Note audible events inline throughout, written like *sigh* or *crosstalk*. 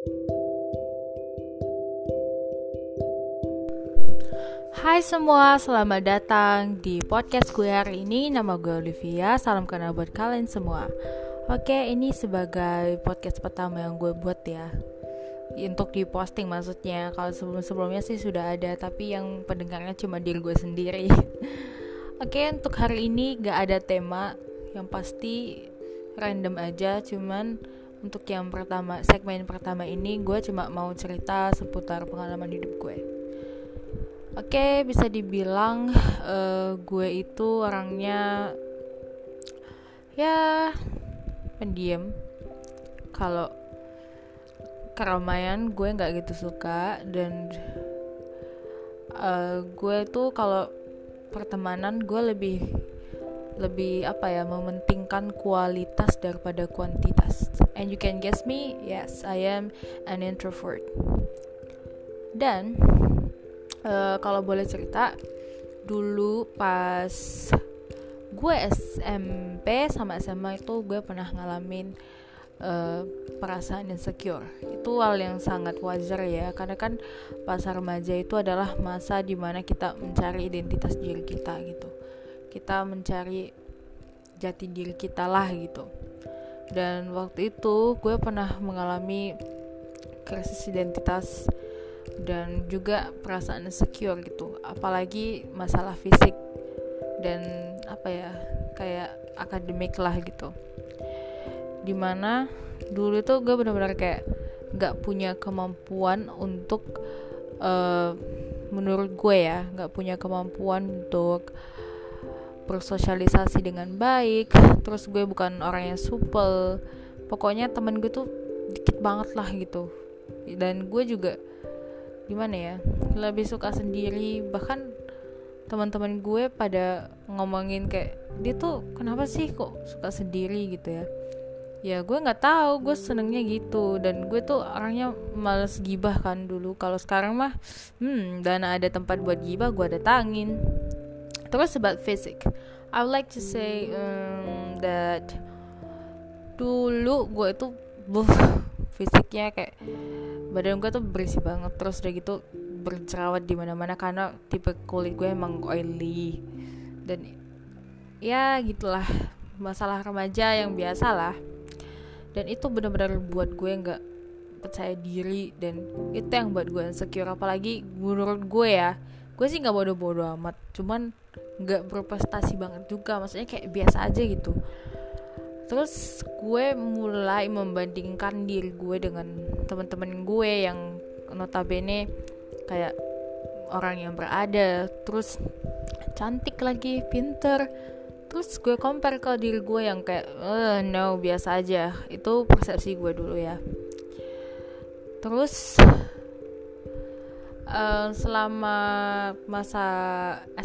Hai semua, selamat datang di podcast gue hari ini. Nama gue Olivia, salam kenal buat kalian semua. Oke, ini sebagai podcast pertama yang gue buat ya. Untuk diposting maksudnya Kalau sebelum-sebelumnya sih sudah ada Tapi yang pendengarnya cuma diri gue sendiri. *laughs* Oke, untuk hari ini gak ada tema. Yang pasti random aja Cuman untuk yang pertama, segmen pertama ini Gue cuma mau cerita seputar pengalaman hidup gue Oke, okay, bisa dibilang uh, gue itu orangnya ya pendiam. Kalau keramaian gue nggak gitu suka dan uh, gue tuh kalau pertemanan gue lebih lebih apa ya mementingkan kualitas daripada kuantitas. And you can guess me, yes, I am an introvert. Dan uh, kalau boleh cerita dulu pas gue SMP sama SMA itu gue pernah ngalamin uh, perasaan insecure. Itu hal yang sangat wajar ya karena kan masa remaja itu adalah masa di mana kita mencari identitas diri kita gitu. Kita mencari jati diri kita lah gitu dan waktu itu gue pernah mengalami krisis identitas dan juga perasaan insecure gitu. Apalagi masalah fisik dan apa ya kayak akademik lah gitu. Di mana dulu tuh gue benar-benar kayak nggak punya kemampuan untuk uh, menurut gue ya nggak punya kemampuan untuk bersosialisasi dengan baik terus gue bukan orang yang supel. Pokoknya temen gue tuh dikit banget lah gitu. Dan gue juga gimana ya lebih suka sendiri. Bahkan teman-teman gue pada ngomongin kayak dia tuh kenapa sih kok suka sendiri? gitu ya. Ya gue nggak tahu gue senengnya gitu. Dan gue tuh orangnya males gibah kan dulu. Kalau sekarang mah hmm dana ada tempat buat gibah gue datangin terus about fisik I would like to say um, that dulu gue itu buh *laughs* fisiknya kayak badan gue tuh berisi banget. Terus udah gitu berjerawat di mana-mana karena tipe kulit gue emang oily. Dan ya gitulah masalah remaja yang biasa lah. Dan itu benar-benar buat gue nggak percaya diri dan itu yang buat gue insecure. Apalagi menurut gue ya gue sih nggak bodoh-bodoh amat. Cuman nggak berprestasi banget juga maksudnya kayak biasa aja gitu. Terus gue mulai membandingkan diri gue dengan teman-teman gue yang notabene kayak orang yang berada terus cantik lagi pinter. Terus gue compare ke diri gue yang kayak uh, no biasa aja. Itu persepsi gue dulu ya. Terus uh, selama masa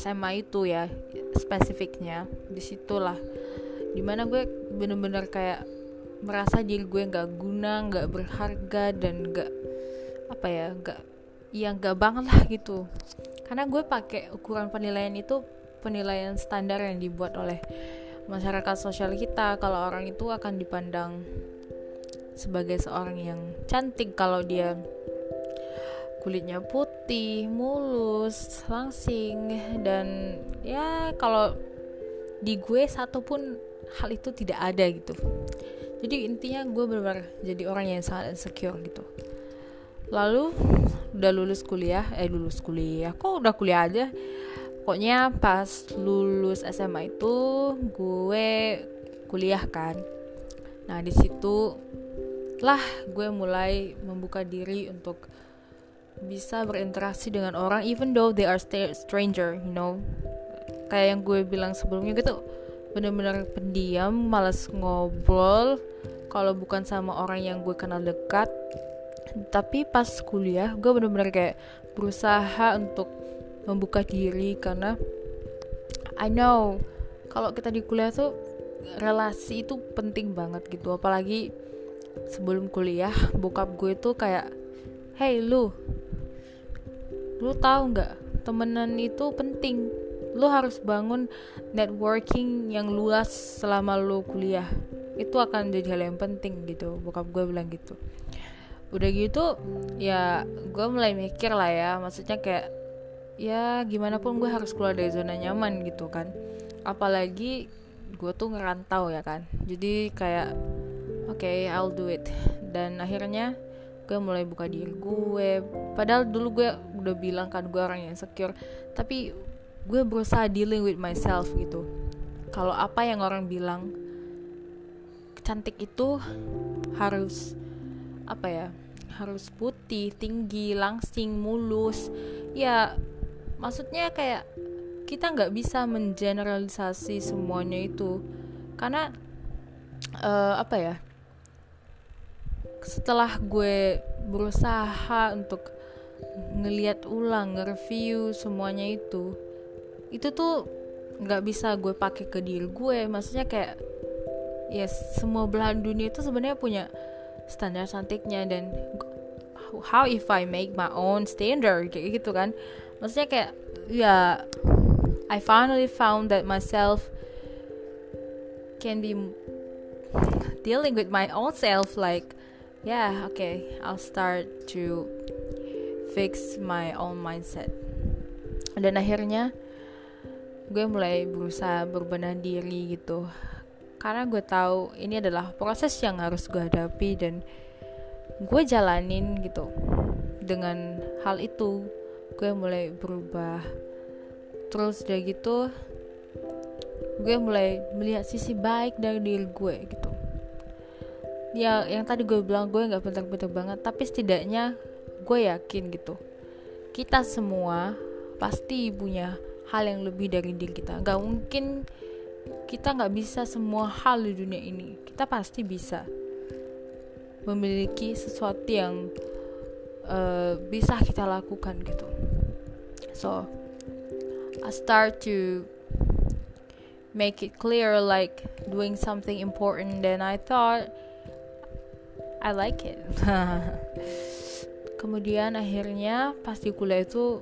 SMA itu ya spesifiknya di situlah di mana gue bener-bener kayak merasa diri gue nggak guna nggak berharga dan nggak apa ya nggak ya nggak banget lah gitu. Karena gue pakai ukuran penilaian itu penilaian standar yang dibuat oleh masyarakat sosial kita. Kalau orang itu akan dipandang sebagai seorang yang cantik kalau dia kulitnya putih, mulus, langsing dan ya kalau di gue satu pun hal itu tidak ada gitu. Jadi intinya gue benar jadi orang yang sangat insecure gitu. Lalu udah lulus kuliah eh lulus kuliah kok udah kuliah aja? Pokoknya pas lulus SMA itu gue kuliah kan. Nah di situ lah gue mulai membuka diri untuk bisa berinteraksi dengan orang even though they are stranger you know. Kayak yang gue bilang sebelumnya gitu bener-bener pendiam malas ngobrol. Kalau bukan sama orang yang gue kenal dekat. Tapi pas kuliah gue bener-bener kayak berusaha untuk membuka diri karena I know kalau kita di kuliah tuh relasi itu penting banget gitu. Apalagi sebelum kuliah bokap gue tuh kayak hey lu lu tahu nggak? Temenan itu penting. Lu harus bangun networking yang luas selama lu kuliah. Itu akan jadi hal yang penting gitu. Bokap gue bilang gitu. Udah gitu ya gue mulai mikir lah ya. Maksudnya kayak ya gimana pun gue harus keluar dari zona nyaman gitu kan. Apalagi gue tuh ngerantau ya kan. Jadi kayak oke okay, I'll do it. Dan akhirnya gue mulai buka diri gue. Padahal dulu gue udah bilang kan gue orang yang secure tapi gue berusaha dealing with myself gitu. Kalau apa yang orang bilang cantik itu harus apa ya harus putih tinggi langsing mulus. Ya maksudnya kayak kita nggak bisa mengeneralisasi semuanya itu. Karena uh, apa ya setelah gue berusaha untuk ngelihat ulang nge-review semuanya itu itu tuh nggak bisa gue pakai ke diri gue. Maksudnya kayak ya semua belahan dunia itu sebenarnya punya standar cantiknya dan how if I make my own standard kayak gitu kan. Maksudnya kayak ya I finally found that myself can be dealing with my own self like yeah okay I'll start to fix my own mindset. Dan akhirnya gue mulai berusaha berbenah diri gitu. Karena gue tahu ini adalah proses yang harus gue hadapi dan gue jalanin gitu. Dengan hal itu gue mulai berubah. Terus dari gitu gue mulai melihat sisi baik dari diri gue gitu ya yang tadi gue bilang gue nggak pintar-pintar banget tapi setidaknya gue yakin gitu. Kita semua pasti punya hal yang lebih dari diri kita. Nggak mungkin kita nggak bisa semua hal di dunia ini. Kita pasti bisa memiliki sesuatu yang uh, bisa kita lakukan gitu. So I start to make it clear like doing something important then I thought I like it. *laughs* Kemudian akhirnya pas di kuliah itu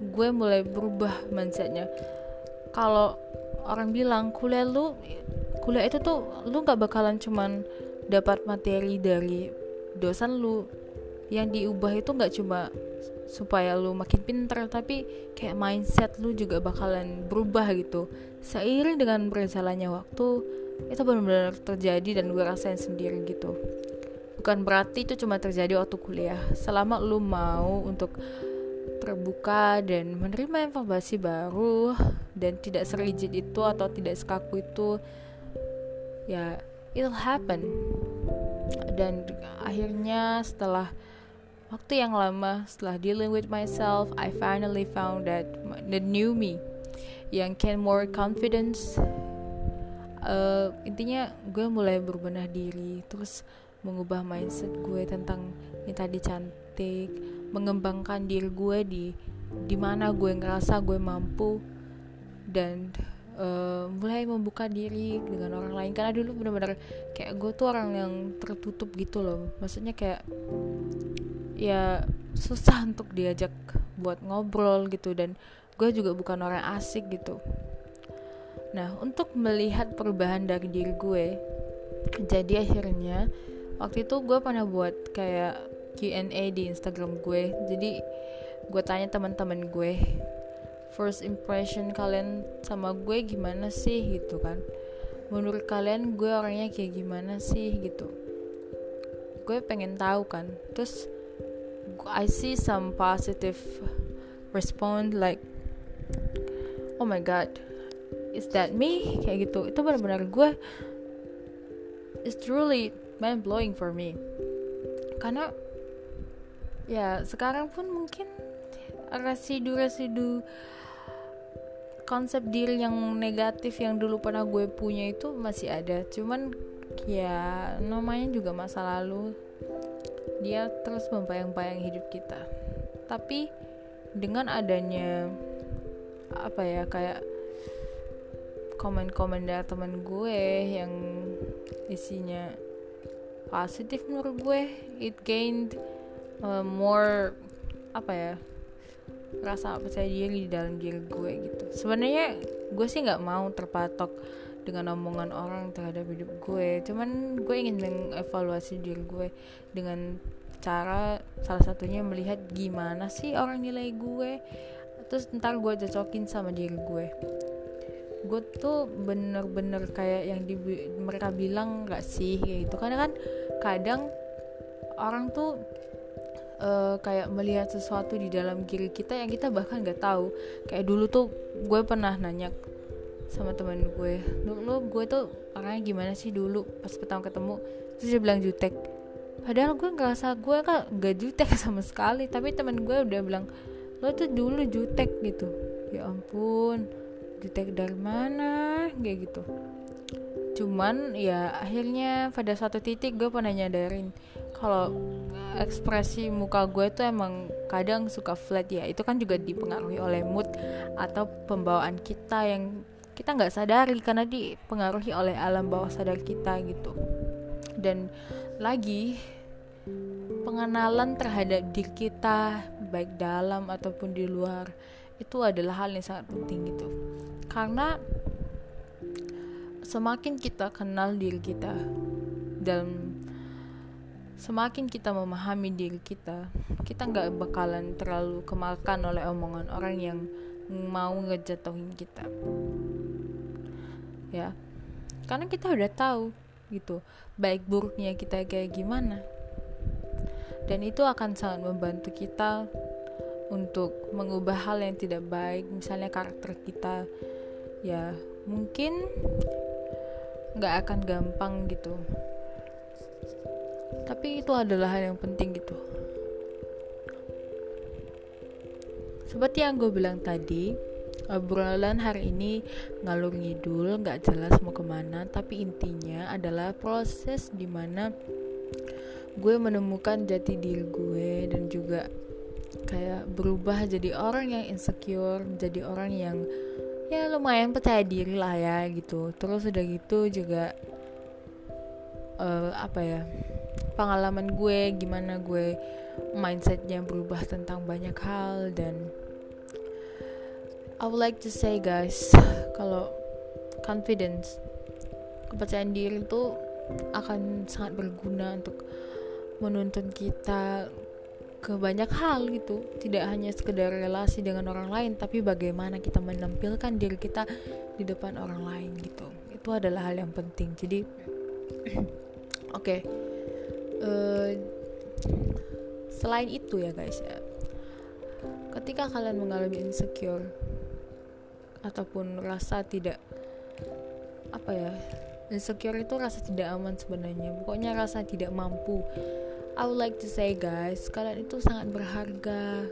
gue mulai berubah mindsetnya. Kalau orang bilang kuliah lu kuliah itu tuh lu nggak bakalan cuman dapat materi dari dosen lu. Yang diubah itu nggak cuma supaya lu makin pinter tapi kayak mindset lu juga bakalan berubah gitu. Seiring dengan berjalannya waktu itu benar-benar terjadi dan gue rasain sendiri gitu. Bukan berarti itu cuma terjadi waktu kuliah. Selama lu mau untuk terbuka dan menerima informasi baru dan tidak serigid itu atau tidak sekaku itu ya it'll happen. Dan akhirnya setelah waktu yang lama setelah dealing with myself I finally found that the new me yang can more confidence uh, intinya gue mulai berbenah diri terus mengubah mindset gue tentang ini tadi cantik mengembangkan diri gue di di mana gue ngerasa gue mampu dan uh, mulai membuka diri dengan orang lain. Karena dulu benar-benar kayak gue tuh orang yang tertutup gitu loh. Maksudnya kayak ya susah untuk diajak buat ngobrol gitu dan gue juga bukan orang asik gitu Nah, untuk melihat perubahan dari diri gue, jadi akhirnya waktu itu gue pernah buat kayak Q&A di Instagram gue. Jadi gue tanya teman-teman gue, first impression kalian sama gue gimana sih gitu kan? Menurut kalian gue orangnya kayak gimana sih gitu? Gue pengen tahu kan. Terus I see some positive response like, oh my god, is that me? Kayak gitu. Itu benar-benar gue is truly mind blowing for me. Karena ya sekarang pun mungkin residu-residu konsep diri yang negatif yang dulu pernah gue punya itu masih ada. Cuman ya namanya juga masa lalu. Dia terus membayang-bayang hidup kita. Tapi dengan adanya apa ya kayak komen-komen dari temen gue yang isinya positif menurut gue. It gained uh, more apa ya rasa percaya diri di dalam diri gue gitu. Sebenarnya gue sih nggak mau terpatok dengan omongan orang terhadap hidup gue. Cuman gue ingin mengevaluasi diri gue dengan cara salah satunya melihat gimana sih orang nilai gue. Terus ntar gue cocokin sama diri gue gue tuh bener-bener kayak yang di, mereka bilang gak sih kayak gitu. Karena kan kadang orang tuh uh, kayak melihat sesuatu di dalam diri kita yang kita bahkan gak tahu. Kayak dulu tuh gue pernah nanya sama temen gue dulu gue tuh orangnya gimana sih dulu pas pertama ketemu? Terus dia bilang jutek. Padahal gue ngerasa gue kan gak jutek *laughs* sama sekali. Tapi temen gue udah bilang lo tuh dulu jutek gitu. Ya ampun jutek dari mana kayak gitu. Cuman ya akhirnya pada satu titik gue pernah nyadarin kalau ekspresi muka gue tuh emang kadang suka flat ya. Itu kan juga dipengaruhi oleh mood atau pembawaan kita yang kita nggak sadari karena dipengaruhi oleh alam bawah sadar kita gitu. Dan lagi pengenalan terhadap diri kita baik dalam ataupun di luar itu adalah hal yang sangat penting gitu. Karena semakin kita kenal diri kita dan semakin kita memahami diri kita kita nggak bakalan terlalu kemakan oleh omongan orang yang mau ngejatuhin kita. Ya karena kita udah tahu gitu baik buruknya kita kayak gimana. Dan itu akan sangat membantu kita untuk mengubah hal yang tidak baik misalnya karakter kita ya mungkin nggak akan gampang gitu. Tapi itu adalah hal yang penting gitu. Seperti yang gue bilang tadi obrolan hari ini ngalur ngidul nggak jelas mau ke mana tapi intinya adalah proses di mana gue menemukan jati diri gue dan juga kayak berubah jadi orang yang insecure jadi orang yang ya lumayan percaya diri lah ya gitu. Terus udah gitu juga uh, apa ya pengalaman gue gimana gue mindsetnya berubah tentang banyak hal dan I would like to say guys kalau confidence kepercayaan diri itu akan sangat berguna untuk menuntun kita ke banyak hal gitu. Tidak hanya sekedar relasi dengan orang lain tapi bagaimana kita menampilkan diri kita di depan orang lain gitu. Itu adalah hal yang penting. Jadi *clears throat* oke. Okay. uh, eh, selain itu ya guys ya. Ketika kalian mengalami insecure ataupun rasa tidak apa ya insecure itu rasa tidak aman sebenarnya. Pokoknya rasa tidak mampu I would like to say guys, kalian itu sangat berharga.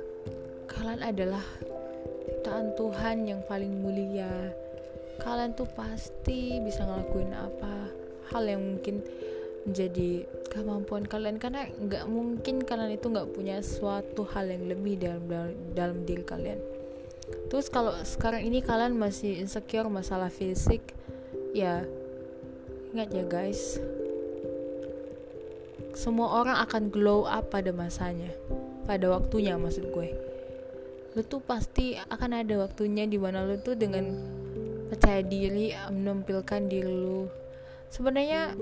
Kalian adalah ciptaan Tuhan yang paling mulia. Kalian tuh pasti bisa ngelakuin apa hal yang mungkin menjadi kemampuan kalian karena nggak mungkin kalian itu nggak punya suatu hal yang lebih dalam, dalam diri kalian. Terus kalau sekarang ini kalian masih insecure masalah fisik, ya ingat ya guys, semua orang akan glow up pada masanya. Pada waktunya maksud gue. Lu tuh pasti akan ada waktunya di mana lu tuh dengan percaya diri menampilkan diri lu. Sebenarnya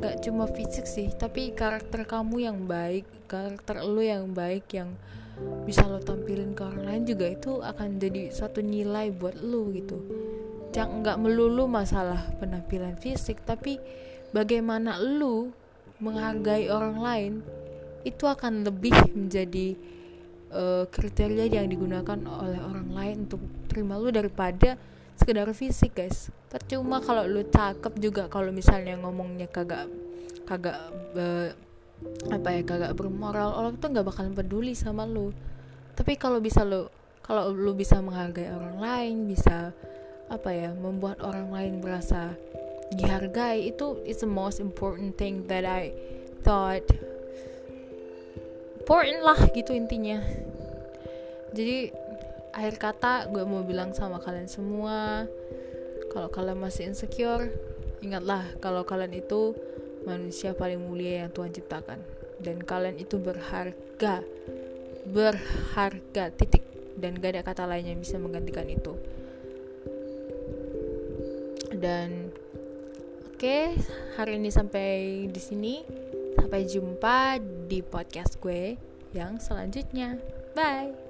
gak cuma fisik sih tapi karakter kamu yang baik karakter lu yang baik yang bisa lo tampilin ke orang lain juga itu akan jadi satu nilai buat lu gitu. Jangan nggak melulu masalah penampilan fisik tapi bagaimana lu menghargai orang lain itu akan lebih menjadi uh, kriteria yang digunakan oleh orang lain untuk terima lu daripada sekedar fisik guys. Percuma kalau lu cakep juga kalau misalnya ngomongnya kagak kagak uh, apa ya kagak bermoral orang tuh nggak bakalan peduli sama lu. Tapi kalau bisa lu kalau lu bisa menghargai orang lain bisa apa ya membuat orang lain merasa dihargai itu is the most important thing that I thought. Important lah gitu intinya. Jadi akhir kata gue mau bilang sama kalian semua kalau kalian masih insecure ingatlah kalau kalian itu manusia paling mulia yang Tuhan ciptakan. Dan kalian itu berharga berharga titik. Dan gak ada kata lain yang bisa menggantikan itu. Dan Oke, hari ini sampai di sini. Sampai jumpa di podcast gue yang selanjutnya. Bye.